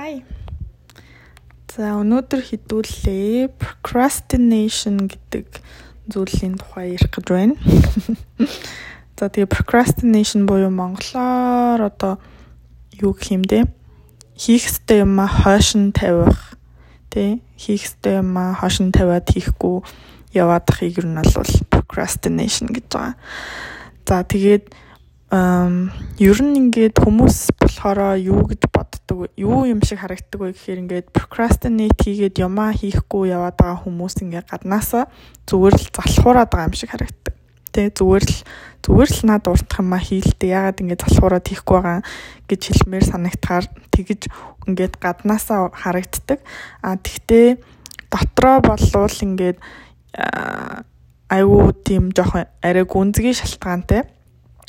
Hi. За өнөөдөр хідүүлээ procrastination гэдэг зүйлийн тухай ярих гэж байна. За тэгээ procrastination буюу монголоор одоо юу гэх юм бэ? Хийх ёстой юм хойшин тавих тий хийх ёстой юм хойшин тавиад хийхгүй яваад хийг ер нь бол procrastination гэж байгаа. За тэгээд ер нь ингээд хүмүүс болохоор юу гэж боддог вэ? Юу юм шиг харагддаг вэ гэхээр ингээд procrastinate хийгээд юмаа хийхгүй яваад байгаа хүмүүс ингээд гаднаасаа зүгээр л залхуураад байгаа юм шиг харагддаг. Тэ зүгээр л зүгээр л над уртах юмаа хийлдэ. Ягаад ингээд залхуураад хийхгүй байгаа гэж хэлмээр санагтахаар тэгэж ингээд гаднаасаа харагддаг. А тэгтээ дотроо болвол ингээд айгүй тийм жоохон арай гүнзгий шалтгаантай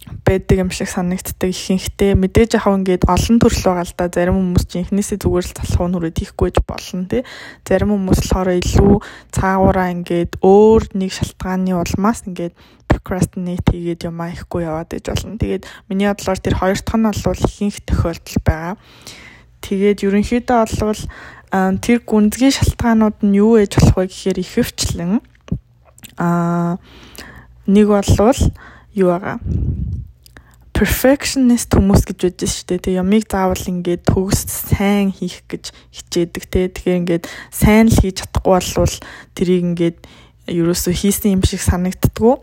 байдаг юм шиг санагддаг. Ихэнхдээ мэдээж яг ингээд олон төрөл байгаа л да. Зарим хүмүүс чинь эхнээсээ зүгээр л залхуу нүрээ тийхгүйж болно тий. Зарим хүмүүс болохоор илүү цаагаараа ингээд өөр нэг шалтгааны улмаас ингээд procrastinate хийгээд юм аахгүй яваад иж болно. Тэгээд миний бодлоор тэр хоёр дахь нь бол ихэнх тохиолдол байгаа. Тэгээд ерөнхийдөө бол тэр гүнзгий шалтгаанууд нь юу ээж болох вэ гэхээр ихэвчлэн аа нэг болвол юу байгаа perfectionist хүмүүс гэж шүү дээ. Тэг ямиг заавал ингээд төгс сайн хийх гэж хичээдэг те. Тэгэхээр ингээд сайн л хийж чадахгүй болвол тэрийг ингээд ерөөсөө хийсэн юм шиг санагддггүй.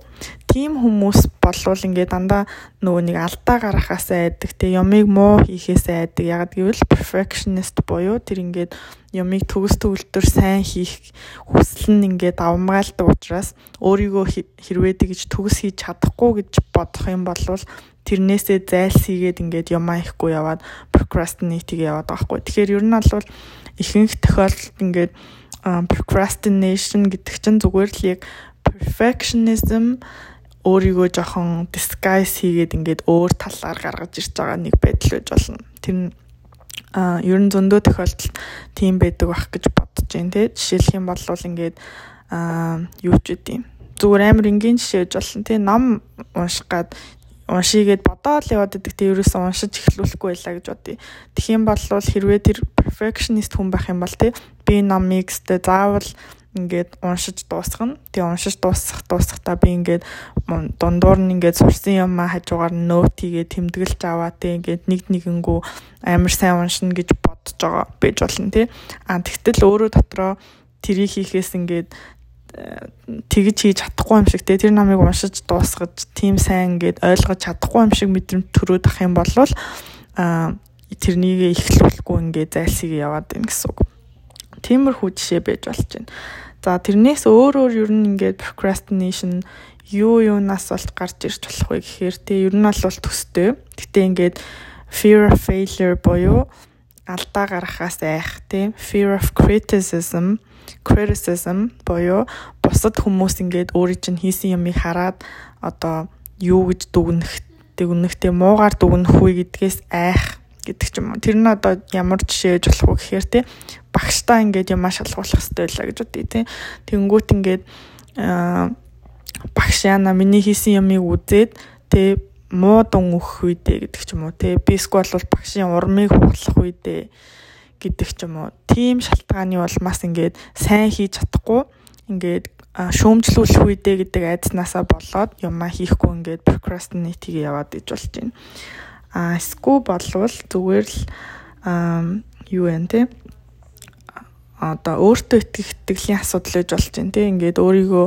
Тим хүмүүс болвол ингээд дандаа нөгөө нэг алдаа гаргахаас айдаг те. Ямиг муу хийхээс айдаг. Яг гэвэл perfectionist буюу тэр ингээд ямиг төгс төгөлтөр сайн хийх хүсэл нь ингээд авмгаалдаг учраас өөрийгөө хэрвээ тэгж төгс хийж чадахгүй гэж бодох юм бол тэрнээсээ зайлсхийгээд ингээд юмаа ихгүй яваад procrastinate-ийг яваад байгаа хгүй. Тэгэхээр ер нь бол ихэнх тохиолдолд ингээд procrastination гэдэг чинь зүгээр л яг perfectionism өөрийгөө жоохон disguise хийгээд ингээд өөр талаар гаргаж ирж байгаа нэг байдал байж болно. Тэр нь а ер нь зөндөө тохиолдолд тийм байдаг байх гэж бодож байна тий. Жишээлх юм бол ингээд а юу ч үгүй зүгээр амар энгийн жишээ гэж болно тий. Ном унших гад уншигээд бодоод л яваад байдаг. Тэ ерөөсөө уншиж эхлүүлэхгүй байлаа гэж бодъё. Тэгэх юм бол хэрвээ тэр perfectionist хүн байх юм бол тэ би номыг сте заавал ингээд уншиж дуусгана. Тэгээ уншиж дуусгах дуусгахдаа би ингээд дундуур нь ингээд сурсан юм а хажуугаар нөт хийгээ тэмдэглэж аваа те ингээд нэг нэгэнгүү амар сайн уншина гэж бодож байгаа байж болно те. А тэгтэл өөрөө дотроо тэрийг хийхээс ингээд тэгж хийж чадахгүй юм шиг те тэр намыг уншиж дуусгаж тийм сайн ингээд ойлгож чадахгүй юм шиг мэдрэмж төрөөд ах юм бол а тэрнийг эхлүүлэхгүй ингээд зайлсхийгээ яваад байна гэсэн үг. Тиймэрхүү жишээ байж болж байна. За тэрнээс өөр өөр ер нь ингээд procrastination юу юунаас бол гарч ирж болох вэ гэхээр те ер нь бол төстэй. Гэтэ ингээд fear of failure буюу алдаа гаргахаас айх тийм fear of criticism criticism буюу бусад хүмүүс ингээд өөрийн чинь хийсэн юмыг хараад одоо юу гэж дүгнэх дүгнэхтэй муугаар дүгнэх үе гэдгээс айх гэдэг ч юм уу. Тэр нь одоо ямар жишээ ээж болох вэ гэхээр тий багштай ингээд юм шалгуулах хэрэгтэй байлаа гэж бодъё тий. Тэнгүүт ингээд багш яна миний хийсэн юмыг үзээд тий муу дун өгөх үедээ гэдэг ч юм уу тий. Би эсвэл бол багшийн урмыг хугалах үедээ гэдэг ч юм уу. Тим шалтгааны улмаас ингээд сайн хийж чадахгүй ингээд шүүмжлүүлэх үедээ гэдэг айдснаасаа болоод юмаа хийхгүй ингээд procrastinate-ийг яваад иж болж байна. А эсвэл болвол зүгээр л юу вэ те одоо өөртөө итгэх итгэлийн асуудал гэж болж байна те. Ингээд өөрийгөө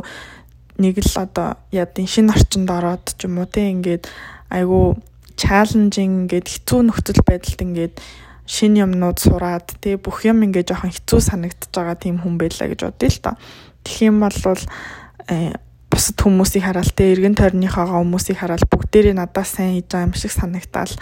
нэг л одоо ядын шинэ орчинд ороод ч юм уу те. Ингээд айгу чаленжинг ингээд хэцүү нөхцөл байдалд ингээд шинэ юмнууд сураад тий бүх юм ингээ жоохон хэцүү санагдчихж байгаа тийм хүн байлаа гэж бодъё л та. Тэгэх юм бол э, бусад хүмүүсийг хараад те. Эргэн тойрныхоо хүмүүсийг хараад бүгдээрээ надаас сайн хийж байгаа юм шиг санагтаал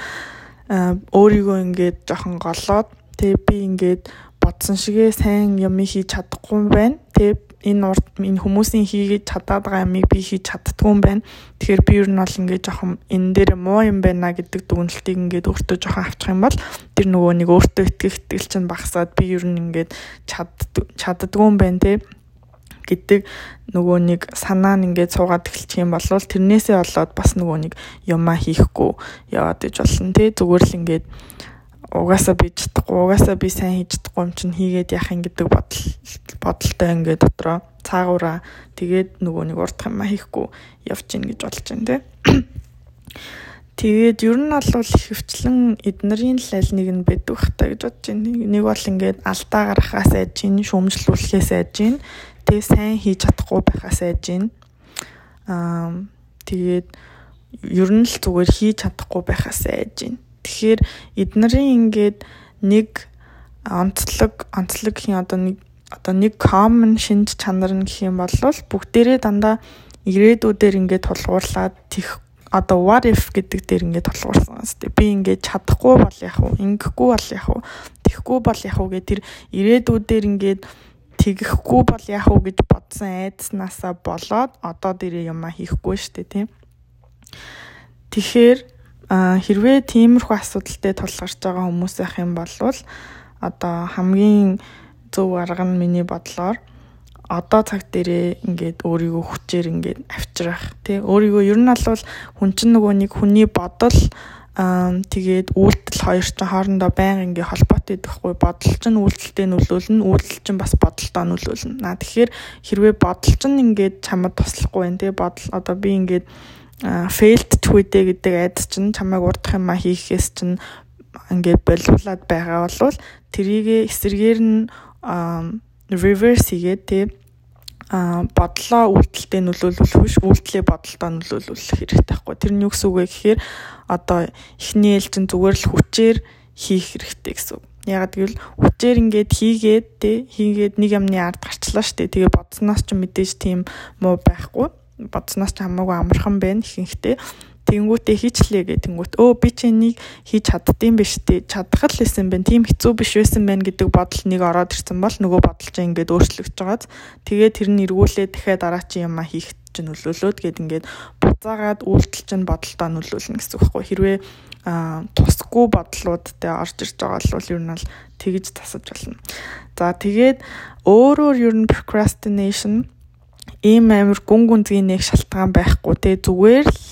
э, өөрийгөө ингээд жоохон голоод те. Би ингээд бодсон шигээ сайн юм хийж чадахгүй байна. Тэ энэ урд энэ хүмүүсийн хийж чадаад байгаа юмыг би хийж чаддгүй юм байна. Тэгэхээр би ер нь бол ингээд жоохон энэ дээр муу юм байна гэдэг дүгнэлтийг ингээд өөртөө жоохон авчих юм бол тэр нөгөө нэг өөртөө итгэх итгэл чинь багасаад би ер нь ингээд чад чаддгүй юм байна те гэдэг нөгөө нэг санаа нь ингээд суугаад эхэлчих юм бол тэрнээсээ болоод бас нөгөө нэг юмаа хийхгүй яваад иж болно те зүгээр л ингээд угаасаа би чадахгүй угаасаа би сайн хийж чадахгүй юм чинь хийгээд яах юм гэдэг бодол бодолтой ингээд дотроо цаагаараа тэгээд нөгөө нэг урдах юм хийхгүй явж гин гэж бодож байна те. Тэгээд ер нь бол их хвчлэн эднэрийн л аль нэг нь бэдэх хата гэж бодож байна. Нэг бол ингээд алдаа гаргахаас айж гин, шүүмжлүүлэхээс айж гин. Тэгээ сайн хийж чадахгүй байхаас айж гин. Аа тэгээд ер нь л зүгээр хийж чадахгүй байхаас айж гин. Тэгэхээр эднэрийн ингээд нэг онцлог онцлог гэх одоо нэг одоо нэг common шинж чанар нь гэх юм бол бүгдээрээ дандаа ирээдүүдээр ингээд тулгуурлаад тэх одоо what if гэдэг дээр ингээд толгуурсан би ингээд чадахгүй бол яах вэ? Ингэхгүй бол яах вэ? Тэхгүй бол яах вэ гэх тэр ирээдүүдээр ингээд тэгэхгүй бол яах вэ гэж бодсон айдснаасаа болоод одоо дээрээ юмаа хийхгүй штэ тийм. Тэгэхээр хэрвээ тиймэрхүү асуудалтай тулгарч байгаа хүмүүс байх юм бол одоо хамгийн зөв арга нь миний бодлоор одоо цаг дээрээ ингээд өөрийгөө хүчээр ингээд авчрах тий. Өөрийгөө ер нь бол хүн чинь нөгөө нэг хүний бодол тэгээд үйлдэл хоёр ч хоорондоо байнга ингээ холбоотой идэхгүй бодол чинь үйлдэлтэй нөлөөлнө үйлдэл чинь бас бодолтой нөлөөлнө. Наа тэгэхээр хэрвээ бодол чинь ингээд чамд туслахгүй байх тий. Бодол одоо би ингээд failed tweet гэдэг айд чинь чамайг урдах юм а хийхээс чинь ингээд болиулаад байгаа бол тэрийг эсэргээр нь reverse хийгээд тий бодлоо үйлдэлтэй нөлөөлөх биш үйлдэлээ бодолтой нөлөөлөх хэрэгтэй байхгүй. Тэр нь юу гэсэн үг вэ гэхээр одоо эхний ээлжин зүгээр л хүчээр хийх хэрэгтэй гэсэн үг. Яг гэвэл хүчээр ингээд хийгээд те хийгээд нэг юмны ард гарчлаа штэ. Тэгээ бодсноос ч мэдээж тийм муу байхгүй. Бодсноос ч хамаагүй амархан байна ихэнхдээ. Тэнгүүтээ хийчлээ гэх тэнгүүт өө би ч энийг хийж чаддсан биш тий чадах л лсэн байна. Тийм хэцүү биш байсан байна гэдэг бодол нэг ороод ирсэн бол нөгөө бодол чинь ингээд өөрчлөгдөж байгааз. Тэгээд тэр нь эргүүлээ дахиад дараа чи юмаа хийх чинь нөлөөлөөд гээд ингээд буцаагаад үйлдэл чинь бодолтой нөлөөлнө гэсэн үг байхгүй. Хэрвээ тусгүй бодлуудтай орж ирж байгаа бол ер нь бол тэгж тасаж болно. За тэгээд өөрөөр ер нь procrastination ийм амир гүн гүнзгий нэг шалтгаан байхгүй. Те зүгээр л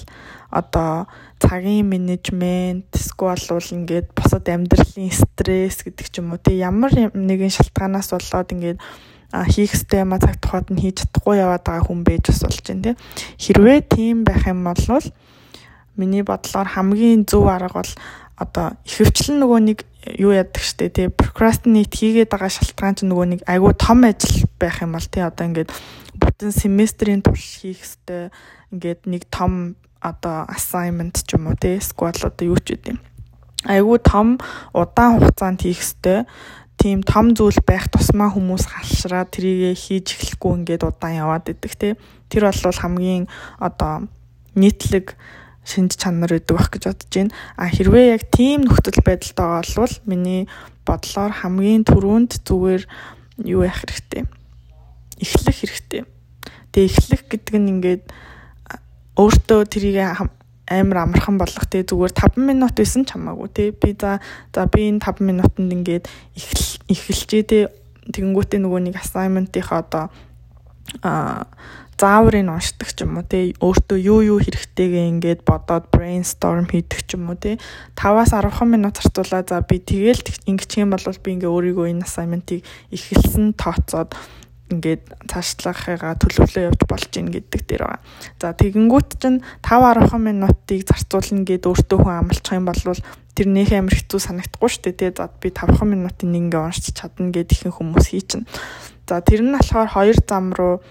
одоо цагийн менежмент эсвэл бол ингээд босод амьдралын стресс гэдэг ч юм уу. Тий ямар нэгэн шалтгаанаас болоод ингээд хийх ёстой юм а цаг тухайд нь хийж чадахгүй яваад байгаа хүн байж бас болж байна тий хэрвээ тийм байх юм бол миний бодлоор хамгийн зөв арга бол одоо ихэвчлэн нөгөө нэг юу яадаг штэ тий procrastinate хийгээд байгаа шалтгаан чинь нөгөө нэг айгүй том ажил байх юм бол тий одоо ингээд бүтэн семестрийн турш хийх ёстой ингээд нэг том одоо assignment ч юм уу те эсвэл одоо юу ч үгүй. Айгүй том удаан хугацаанд хийх ёстой тийм том зүйл байх тусмаа хүмүүс халшраа трийгээ хийж эхлэхгүй ингээд удаан яваад идэг те. Тэр бол хамгийн одоо нийтлэг шинж чанар гэдэг байх гэж бодож байна. А хэрвээ яг тийм нөхцөл байдалтай байгаа бол миний бодлоор хамгийн түрүүнд зүгээр юу яах хэрэгтэй. Эхлэх хэрэгтэй. Тэгээ эхлэх гэдэг нь ингээд өөртөө тэрийг амар амархан болгох тий зүгээр 5 минут байсан ч хамаагүй тий би за за би энэ 5 минутанд ингээд эхэлчээ тий тэгэнгүүтээ нөгөө нэг assignment-ийнхаа одоо а зааврыг уншдаг ч юм уу тий өөртөө юу юу хэрэгтэйгээ ингээд бодоод brainstorm хийдэг ч юм уу тий 5-аас 10 минут зарцуулаа за би тэгэл ингэчих юм бол би ингээ өөрийгөө энэ assignment-ыг эхэлсэн тооцоод ингээд цаашлахыгаа төлөвлөө явж болж ийн гэдэг дээр байгаа. За тэгэнгүүт чинь 5 10 минутыг зарцуулна гэд өөртөө хүн амлчих юм бол тэр нөх амир хэцүү санагдахгүй шүү дээ. За би 5 минутын нэг ингээ уншиж чадна гэд ихэнх хүмүүс хийчин. За тэр нь болохоор хоёр зам руу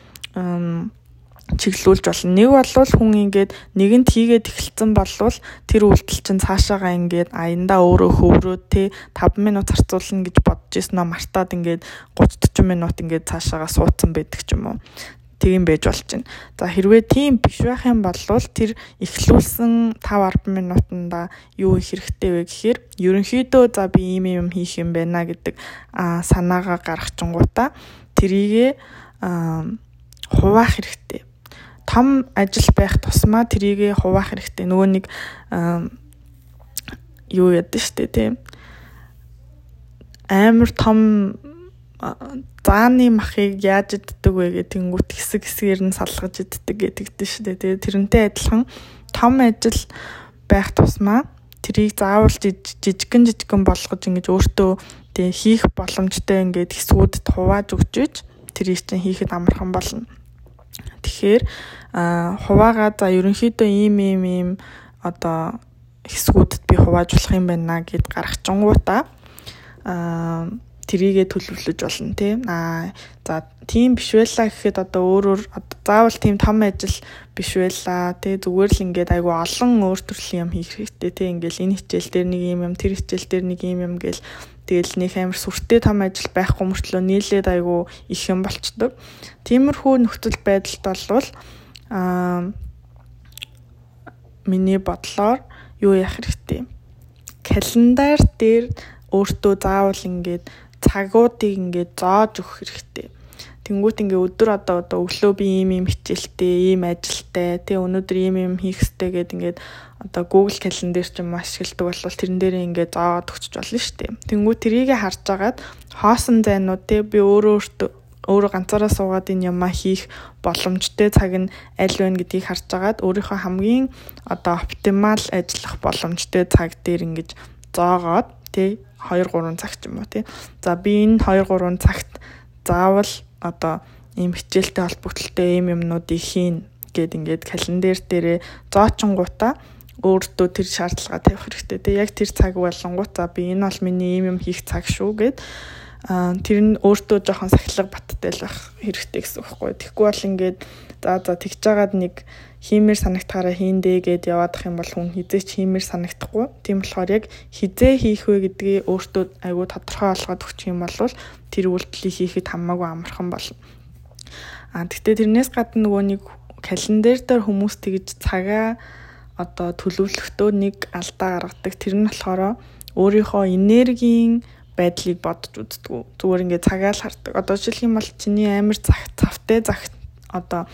чиглүүлж болно. Нэг бол хүн ингээд нэгэнд хийгээд эхэлсэн болвол тэр үйлдэл чинь цаашаагаа ингээд аяндаа өөрөө хөврөөд те 5 минут зарцуулна гэж бодож ирсэн нь мартаад ингээд 30 40 минут ингээд цаашаагаа суудсан байдаг ч юм уу. Тийм байж болж байна. За хэрвээ тийм биш байх юм бол тэр эхлүүлсэн 5 10 минутанда юу их хэрэгтэй вэ гэхээр ерөнхийдөө за би ийм юм хийх юм байна гэдэг санаагаа гаргах чингуудаа тэрийгэ хуваах хэрэгтэй том ажил байх тусмаа трийгээ хуваах хэрэгтэй. Нөгөө нэг юу яддаг штэ тийм. Амар том зааны махыг яаж иддэг вэ гэх тэнгуут хэсэг хэсгээр нь салгаж иддэг гэдэгдэн штэ. Тэгээ тэрнтэй адилхан том ажил байх тусмаа тэрийг заавал жижигэн жижигэн болгож ингэж өөртөө тэг хийх боломжтой ингээд хэсгүүдэд хувааж өгч иж тэрийг чинь хийхэд амархан болно. Тэгэхээр хуваагаа за ерөнхийдөө ийм ийм ийм одоо хэсгүүдэд би хуваажуулах юм байна гэд гаргачингуудаа аа тэрийгэ төлөвлөж болно тийм аа за тийм биш байлаа гэхэд одоо өөрөөр заавал тийм том ажил биш байлаа тий зүгээр л ингээд айгу олон өөр төрлийн юм хийх хэрэгтэй тий. Ингээл энэ хичээл дээр нэг юм юм тэр хичээл дээр нэг юм юм гээл тэгэл нэг амар сүртэй том ажил байхгүй мөртлөө нийлээд айгу их юм болчдөг тиймэрхүү нөхцөл байдалд болвол аа миний бодлоор юу яах хэрэгтэй календар дээр өөртөө заавал ингээд цагуудыг ингээд зоож өгөх хэрэгтэй. Тэнгүүт ингээ өдөр одоо одоо өглөө би ийм ийм хичээлтэй, ийм ажилтай, тий өнөөдөр ийм ийм хийх хэрэгтэй гэд ингээд одоо Google Calendar ч юм ашигладаг бол тэрэн дээр ингээ зооод өгч болно шүү дээ. Тэнгүүт трийг харж агаад хоосон зайнууд тий би өөрөө өөртөө өөрөө ганцаараа суугаад энэ юмаа хийх боломжтой цаг нь аль вэ гэдгийг харж агаад өөрийнхөө хамгийн одоо оптимал ажиллах боломжтой цаг дээр ингэж зоогоод тий 2 3 цаг ч юм уу тий. За би энэ 2 3 цагт заавал одоо ийм хичээлтэй холбогдлолтой ийм юмнуудыг хийн гэд ингээд календар дээрээ зоочингуудаа өөртөө тэр шаардлага тавих хэрэгтэй. Тэгээ яг тэр цаг болонгууд за би энэ бол миний ийм юм хийх цаг шүү гэд тэр нь өөртөө жоохон сахилга баттай л байх хэрэгтэй гэсэн үг байхгүй. Тэгэхгүй бол ингээд за за тэгж жагаад нэг хиймээр санагтахаараа хийндэ гэд яваадах юм бол хүн хизээч хиймээр санагдахгүй. Тийм болохоор яг хизээ хийх вэ гэдгийг өөртөө айгүй тодорхой болгоод өгчих юм бол тэр үйлдэлийг хийхэд хамаагүй амархан болно. А тэгтээ тэрнээс гадна нөгөө нэг календар дээр хүмүүс тэгж цагаа одоо төлөвлөхдөө нэг алдаа гаргадаг. Тэр нь болохоор өөрийнхөө энергийн байдлыг бодож үздэг. Зүгээр ингээд цагаа л хардаг. Одоо жишээлх юм бол чиний амар цавтай зах одоо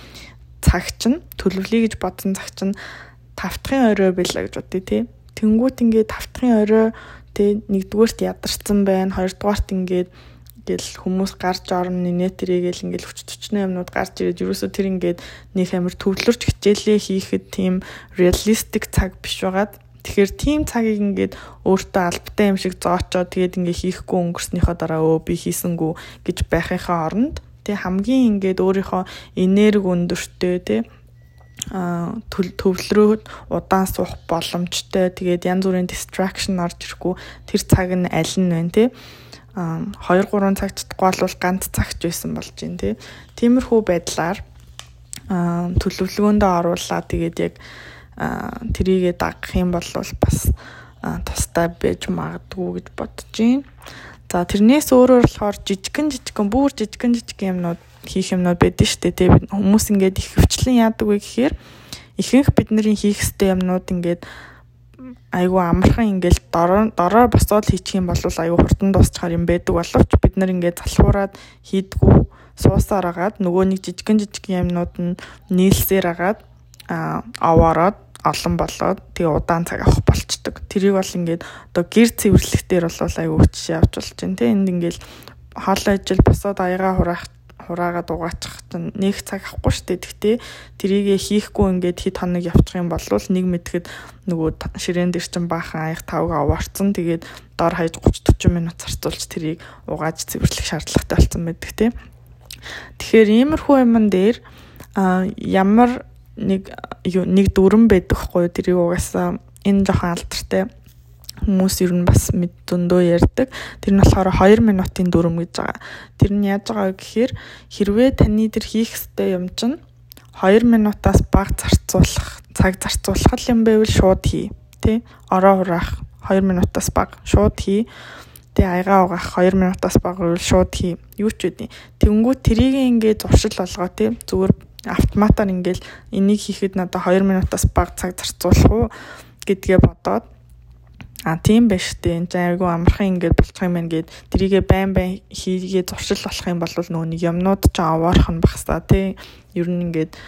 цаг чинь төлөвлөе гэж бодсон цаг чинь тавтахын орой байлаа гэж бодъё тий. Тэнгүүт ингээд тавтахын орой тий нэгдүгээрт ядарсан байна, хоёрдугаарт ингээд гэл хүмүүс гарч орно нэтэрийгэл ингээл хүч төчнөө юмнууд гарч ирээд ерөөсөө тэр ингээд нэг амир төвлөрч хичээлээ хийхэд тийм реалистик цаг биш байгаад тэгэхээр тийм цагийг ингээд өөртөө албатай юм шиг зоочоо тэгээд ингээ хийхгүй өнгөрснөөхөө дараа өө би хийсэнгүү гэж байхынхаа оронд Тэ хамгийн ингээд өөрийнхөө энерги өндөртэй тэ а төвлөрөөд удаан суух боломжтой. Тэгээд янз бүрийн distraction орж ирэхгүй тэр цаг нь аль нь вэ те? а 2 3 цаг чадахгүй бол ганц цагч байсан болж байна те. Тиймэрхүү байдлаар төлөвлөгөөндөө оруулаад тэгээд яг трийгээ дагах юм бол бас тустай байж магадгүй гэж бодож байна. За тэрнээс өөрөөр болохоор жижигэн жижигэн бүр жижигэн жижигэн юмнууд хийх юмнууд байдэн шүү дээ. Тэгээ хүмүүс ингээд их хөвчлэн яадаг вэ гэхээр ихэнх бидний хийх ёстой юмнууд ингээд айгүй амархан ингээд дороо дороо босоод хийчих юм бол айгүй хурдан дуусчихар юм байдаг боловч бид нар ингээд залхуураад хийдгүү суусаар агаад нөгөө нэг жижигэн жижигэн юмнууд нь нийлсээр агаад аваараад олон болоод тэгээ удаан цаг авах болчдөг. Тэрийг бол ингээд одоо гэр цэвэрлэх дээр бол аюу хүчтэй авч болж байна те. Энд ингээд хоолой ажил босоод аяга хураах хураагаад угаачих чинь нэг цаг авахгүй штэ. Тэгтээ тэрийгэ хийхгүй ингээд хэд хоног явчих юм бол нэг мэтгэд нөгөө ширээн дээр чинь баахан аяг тавга овоорцсон. Тэгээд дор хаяж 30 40 минут зарцуулж тэрийг угааж цэвэрлэх шаардлагатай болсон байдаг те. Тэгэхээр иймэрхүү юмн дээр ямар нэг нэг дүрэн байдаг хгүй тэрийг угаасаа энэ жоохон алдартай хүмүүс ер нь бас мэд зөндөө ярьдаг. Тэр нь болохоор 2 минутын дүрм гэж байгаа. Тэр нь яаж байгаа гэхээр хэрвээ таны тэр хийх ёстой юм чинь 2 минутаас бага зарцуулах, цаг зарцуулах юм байвал шууд хий. Тэ? Ороо хураах 2 минутаас бага шууд хий. Тэ аяга угаах 2 минутаас бага шууд хий. Юу ч үгүй. Тэнгүү трийг ингээд зуршил болгоо тэ. Зүгээр автоматар ингээл энийг хийхэд надад 2 минутаас бага цаг зарцуулах уу гэдгээ бодоод А тийм байж тээ. Энэ айгүй амархан ингээд болчих юм байна гэд тэрийгэ байн байн хийгээ зуршил болох юм бол нөгөө нэг юмнууд ч аваарах нь багсаа тий. Ер нь ингээд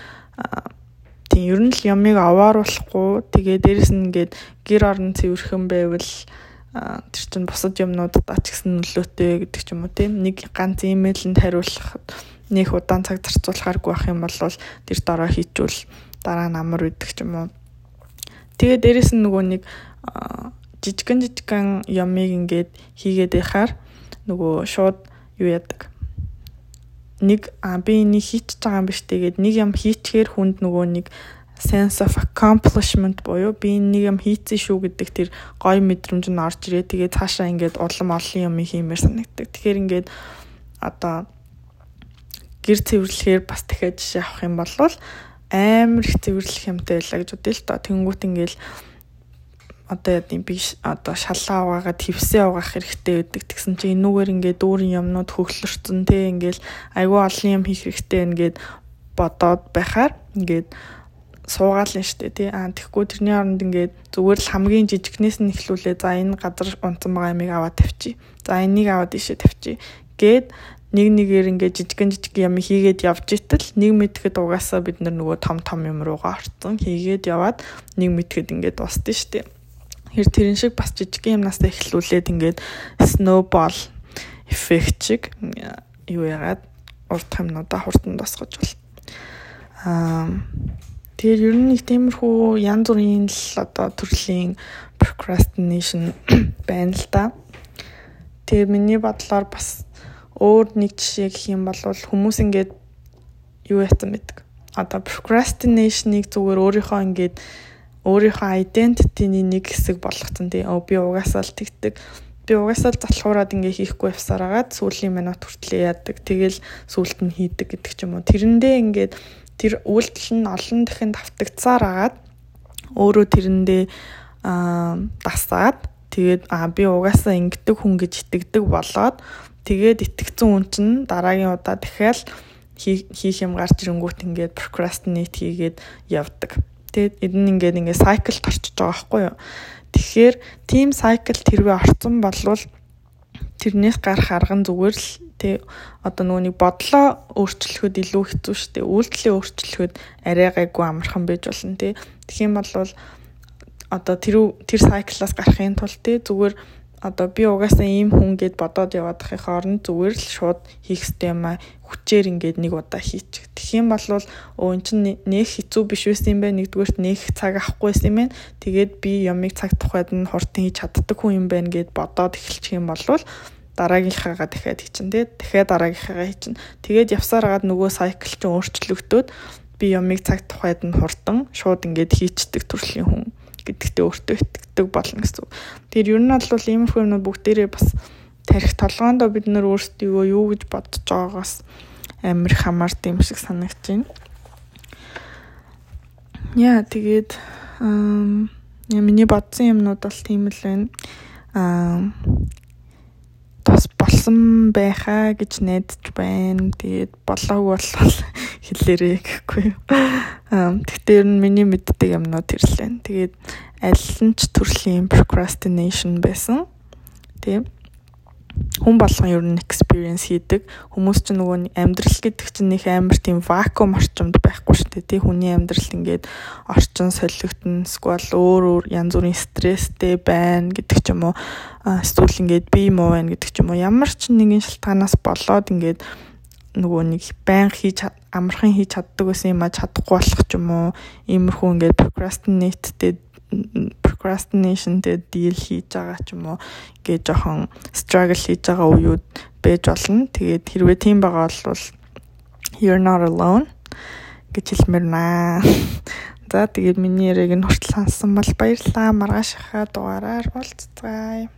тийм ер нь л ямыг авааруулахгүй. Тэгээ дээрэс нь ингээд гэр орон цэвэрхэн байвал тэр чинь бусад юмнуудад ч гэсэн нөлөөтэй гэдэг ч юм уу тийм нэг ганц имэйлэнд хариулах нэг удаан цаг зарцуулахааргүй байх юм бол тэр дараа хийчүүл дараа нь амар үйдэг ч юм уу. Тэгээ дээрэс нь нөгөө нэг жижигэн жижигэн ямыг ингээд хийгээд байхаар нөгөө шууд юу яадаг нэг а би энийг хийчихэж байгаа юм биш тэгээд нэг юм хийчихээр хүнд нөгөө нэг sense of accomplishment буюу би нэг юм хийцэн шүү гэдэг тэр гоё мэдрэмж нь орж ирээ. Тэгээ цаашаа ингээд улам олон юм хиймээр санагддаг. Тэгэхээр ингээд одоо гэр цэвэрлэхээр бас дахиад жишээ авах юм бол амар их цэвэрлэх юмтай байлаа гэж бодъё л доо. Тэнгүүт ингээл одоо яа гэм би одоо шалаа угаагаад твсээ угаах хэрэгтэй байдаг. Тэгсэн чинь энүүгээр ингээд дүүрэн юмнууд хөвлөрцөн те ингээл айгүй олон юм хийх хэрэгтэй ингээд бодоод байхаар ингээд суугаал нь штэ тий аа тэгэхгүй тэрний оронд ингээд зүгээр л хамгийн жижигнээс нь эхлүүлээ за энэ газар унтсан байгаа ямиг аваад тавьчих. За энийг аваад ишээ тавьчих. Гээд нэг нэгээр ингээд жижигэн жижиг юм хийгээд явж итэл нэг мэдхэд угаасаа бид нар нөгөө том том юм руугаа орцсон хийгээд яваад нэг мэдхэд ингээд дуусна штэ. Тэр тэрэн шиг бас жижиг юмнаас эхлүүлээд ингээд snowball эффект шиг юу яагаад урт юмнуудаа хурдан тосгож бол аа Тэгэхээр ер нь нэг тиймэрхүү янз бүрийн л одоо төрлийн procrastination байна л да. Тэгээ миний бодлоор бас өөр нэг жишээ гэх юм бол хүмүүс ингээд юу яцсан байдаг. Одоо procrastination-ыг зүгээр өөрийнхөө ингээд өөрийнхөө identity-ний нэг хэсэг болгоцсон тий. Оо би угаасаа л тэгдэг. Би угаасаа л залхуураад ингээ хийхгүй явсаар агаад сүүлийн минут хүртлээ яадаг. Тэгэл сүүлд нь хийдэг гэдэг ч юм уу. Тэрэндээ ингээд тэр үйлдэл нь олон дахин давтагдсаар агаад өөрөө тэрэндээ дасаад тэгээд а би угаасаа ингэдэг хүн гэж итгэдэг болоод тэгээд итгэцэн хүн чинь дараагийн удаа дахиад хийх юм гарч ирэнгүүт ингээд procrastinate хийгээд явдаг. Тэгээд энэ ингээд ингээд cycle орчиж байгаа байхгүй юу? Тэгэхээр team cycle тэрвээ орцсон болвол тэрнээс гарах арга нь зүгээр л тий одоо нэг бодлоо өөрчлөхөд илүү хэцүү шүү дээ. Үйлдэлээ өөрчлөхөд арай гайгүй амархан байж болно тий. Тэгэх юм бол одоо тэр тэр сайклаас гарахын тулд тий зүгээр одоо би угаасаа ийм хүн гэд бодоод яваад байхын хооронд зүгээр л шууд хийх ёстой юм а хүчээр ингээд нэг удаа хийчих. Тэгэх юм бол өө эн чинь нэх хэцүү биш байсан юм байна. Нэгдүгээрт нэх цаг авахгүйсэн юм байна. Тэгээд би ямыг цаг тухайд нь хурдан хийж чаддаг хүн юм байна гэд бодоод эхэлчих юм бол дараагийнхаагаа дахиад хийчин тий дахиад дараагийнхаагаа хийчин тэгээд явсараад нөгөө сайкл чинь өөрчлөгдөөд би ямыг цаг тухайд нь хурдан шууд ингээд хийчдэг төрлийн хүн гэдэгтээ өөртөө итгэдэг болно гэсэн. Тэгэхээр ер нь бол иймэрхүү юмнууд бүгдээрээ бас тарих толгоондоо бид нөр өөрсдөө юу гэж бодож байгаагаас амар хамаард юм шиг санагч байна. Яа тэгээд миний бодсон юмнууд бол тийм л байна. Аа бас болсон байхаа гэж найдаж байна. Тэгээд болоогүй бол хэлээрээ гэхгүй юу. Тэгтээ ер нь миний мэддэг юмнууд ирлээ. Тэгээд аль нь ч төрлийн procrastination байсан. Тийм хүн болгон ер нь experience хийдэг. Хүмүүс ч нөгөө амьдрал гэдэг чинь нэг амар тийм вакуум орчимд байхгүй шүү дээ. Тий хүний амьдрал ингээд орчин солигдсон, эсвэл өөр өөр янз бүрийн стресстэй байна гэдэг ч юм уу. Эсвэл ингээд бие муу байна гэдэг ч юм уу. Ямар ч нэгэн шалтгаанаас болоод ингээд нөгөө нэг байн хийж амархан хийж чаддаг байсан юм а чадахгүй болох ч юм уу. Иймэрхүү ингээд procrastinate-тэй procrastination-тэй deal хийж байгаа ч юм уу гэж жоохон struggle хийж байгаа үеуд байж болно. Тэгээд хэрвээ тийм байгаа бол you're not alone гэж хэлмээр наа. За тэгээд миний яриг нь хүртэл сонссон бол баярлалаа. Маргааш хаа дугаараар уулзцгаая.